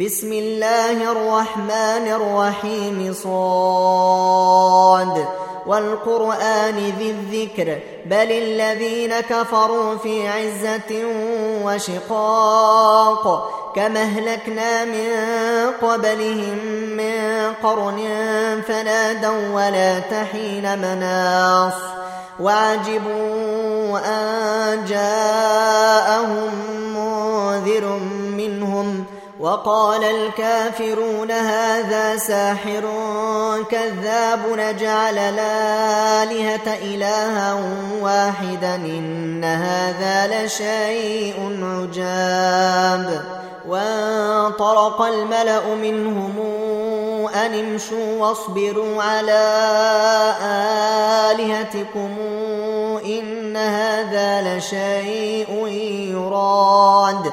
بسم الله الرحمن الرحيم صاد. والقرآن ذي الذكر بل الذين كفروا في عزة وشقاق كما أهلكنا من قبلهم من قرن فنادوا ولا تحين مناص. وعجبوا أن جاءهم منذر وقال الكافرون هذا ساحر كذاب نجعل الآلهة إلها واحدا إن هذا لشيء عجاب. وانطلق الملأ منهم أن امشوا واصبروا على آلهتكم إن هذا لشيء يراد.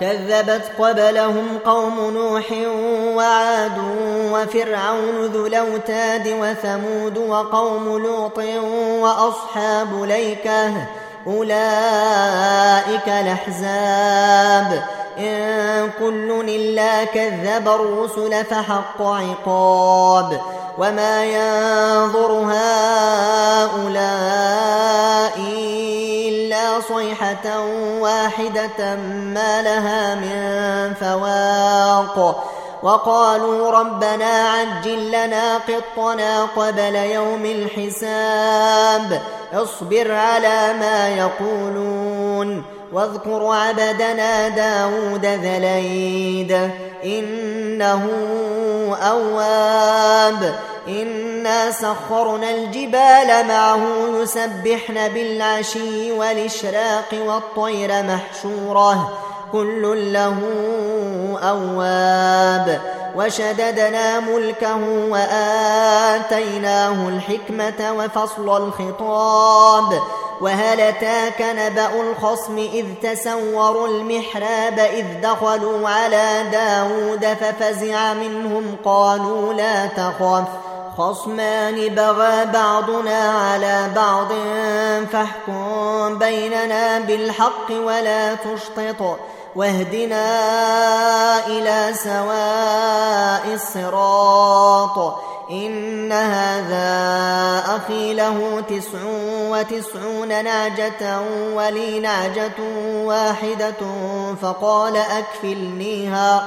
كذبت قبلهم قوم نوح وعاد وفرعون ذو الأوتاد وثمود وقوم لوط وأصحاب ليكة أولئك الأحزاب. إن كل إلا كذب الرسل فحق عقاب. وما ينظر هؤلاء صيحة واحدة ما لها من فواق. وقالوا ربنا عجل لنا قطنا قبل يوم الحساب. اصبر على ما يقولون. واذكر عبدنا داود ذليد إنه أواب. إنا سخرنا الجبال معه يسبحن بالعشي والإشراق والطير محشورة كل له أواب وشددنا ملكه وآتيناه الحكمة وفصل الخطاب وهل أتاك نبأ الخصم إذ تسوروا المحراب إذ دخلوا على داود ففزع منهم قالوا لا تخف خصمان بغى بعضنا على بعض فاحكم بيننا بالحق ولا تشطط واهدنا إلى سواء الصراط. إن هذا أخي له تسع وتسعون نعجة ولي نعجة واحدة فقال أكفلنيها.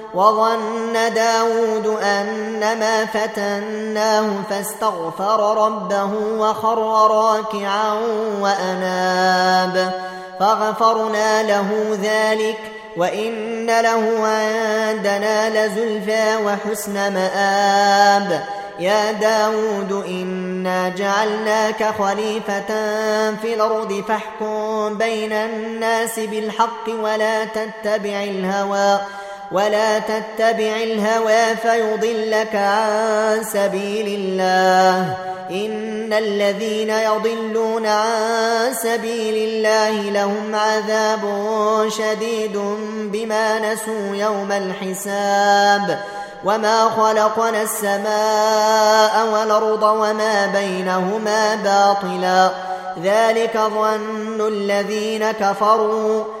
وظن داود أنما فتناه فاستغفر ربه وخر راكعا وأناب. فغفرنا له ذلك وإن له عندنا لزلفى وحسن مآب. يا داود إنا جعلناك خليفة في الأرض فاحكم بين الناس بالحق ولا تتبع الهوى. ولا تتبع الهوى فيضلك عن سبيل الله. إن الذين يضلون عن سبيل الله لهم عذاب شديد بما نسوا يوم الحساب. وما خلقنا السماء والأرض وما بينهما باطلا. ذلك ظن الذين كفروا.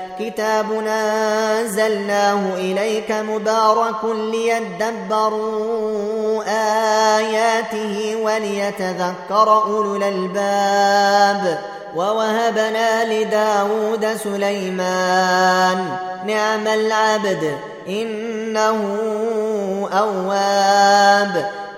كتاب أنزلناه إليك مبارك ليدبروا آياته وليتذكر أولو الألباب ووهبنا لداود سليمان نعم العبد إنه أواب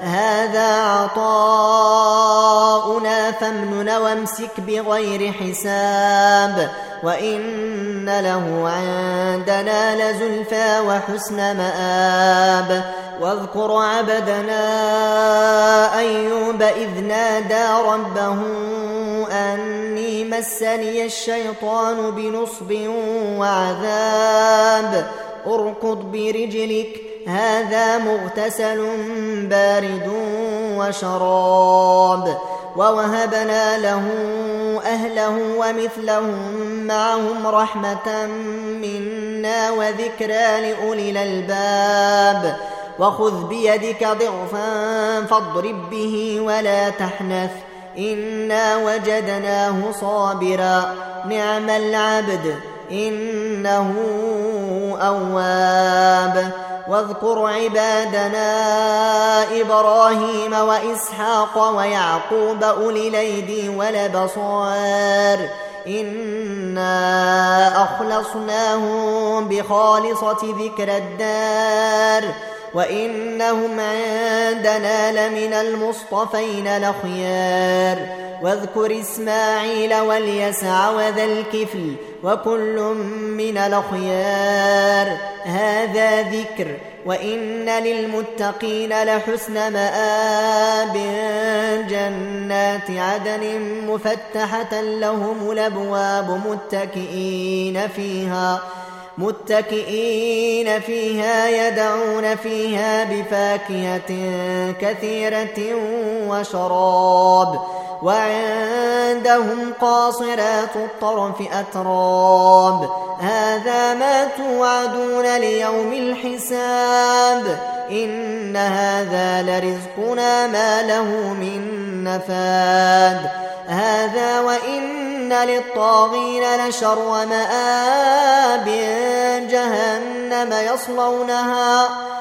هذا عطاؤنا فامنن وامسك بغير حساب وإن له عندنا لزلفى وحسن مآب واذكر عبدنا أيوب إذ نادى ربه أني مسني الشيطان بنصب وعذاب اركض برجلك هذا مغتسل بارد وشراب ووهبنا له أهله ومثلهم معهم رحمة منا وذكرى لأولي الألباب. وخذ بيدك ضغفا فاضرب به ولا تحنث إنا وجدناه صابرا. نعم العبد إنه أواب. واذكر عبادنا إبراهيم وإسحاق ويعقوب أولي الايدي والابصار إنا أخلصناهم بخالصة ذكر الدار. وإنهم عندنا لمن المصطفين لخيار. واذكر إسماعيل واليسع وذا الكفل. وكل من الأخيار. هذا ذكر. وإن للمتقين لحسن مآب. جنات عدن مفتحة لهم الأبواب متكئين فيها. متكئين فيها يدعون فيها بفاكهة كثيرة وشراب. وعندهم قاصرات الطرف أتراب. هذا ما توعدون ليوم الحساب. إن هذا لرزقنا ما له من نفاد. هذا وإن للطاغين لشر مآب جهنم يصلونها.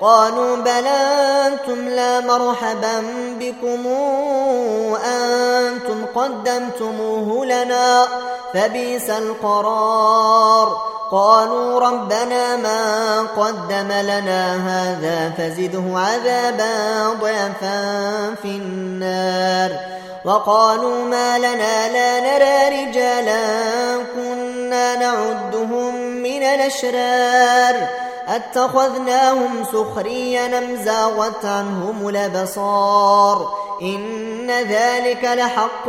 قالوا بلى أنتم لا مرحبا بكم أنتم قدمتموه لنا فبئس القرار. قالوا ربنا ما قدم لنا هذا فزده عذابا ضعفا في النار. وقالوا ما لنا لا نرى رجالا كنا نعدهم من الأشرار. أتخذناهم سخريا ام زاغت عنهم الأبصار. إن ذلك لحق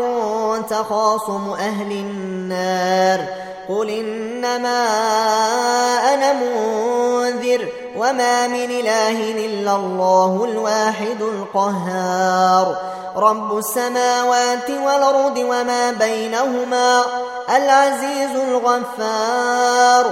تخاصم أهل النار. قل إنما أنا منذر وما من إله إلا الله الواحد القهار. رب السماوات والأرض وما بينهما العزيز الغفار.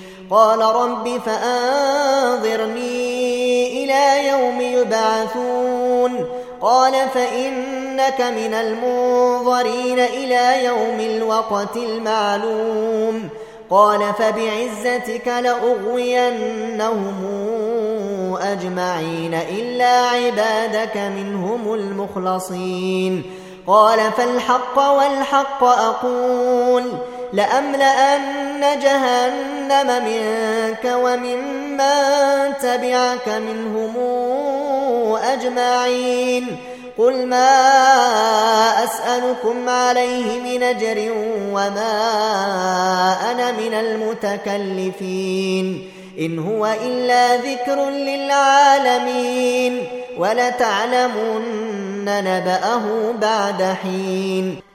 قال رب فأنظرني إلى يوم يبعثون. قال فإنك من المنظرين إلى يوم الوقت المعلوم. قال فبعزتك لأغوينهم أجمعين إلا عبادك منهم المخلصين. قال فالحق والحق أقول. لأملأن جهنم منك وممن تبعك منهم أجمعين. قل ما أسألكم عليه من أجر وما أنا من المتكلفين. إن هو إلا ذكر للعالمين. ولتعلمن نبأه بعد حين.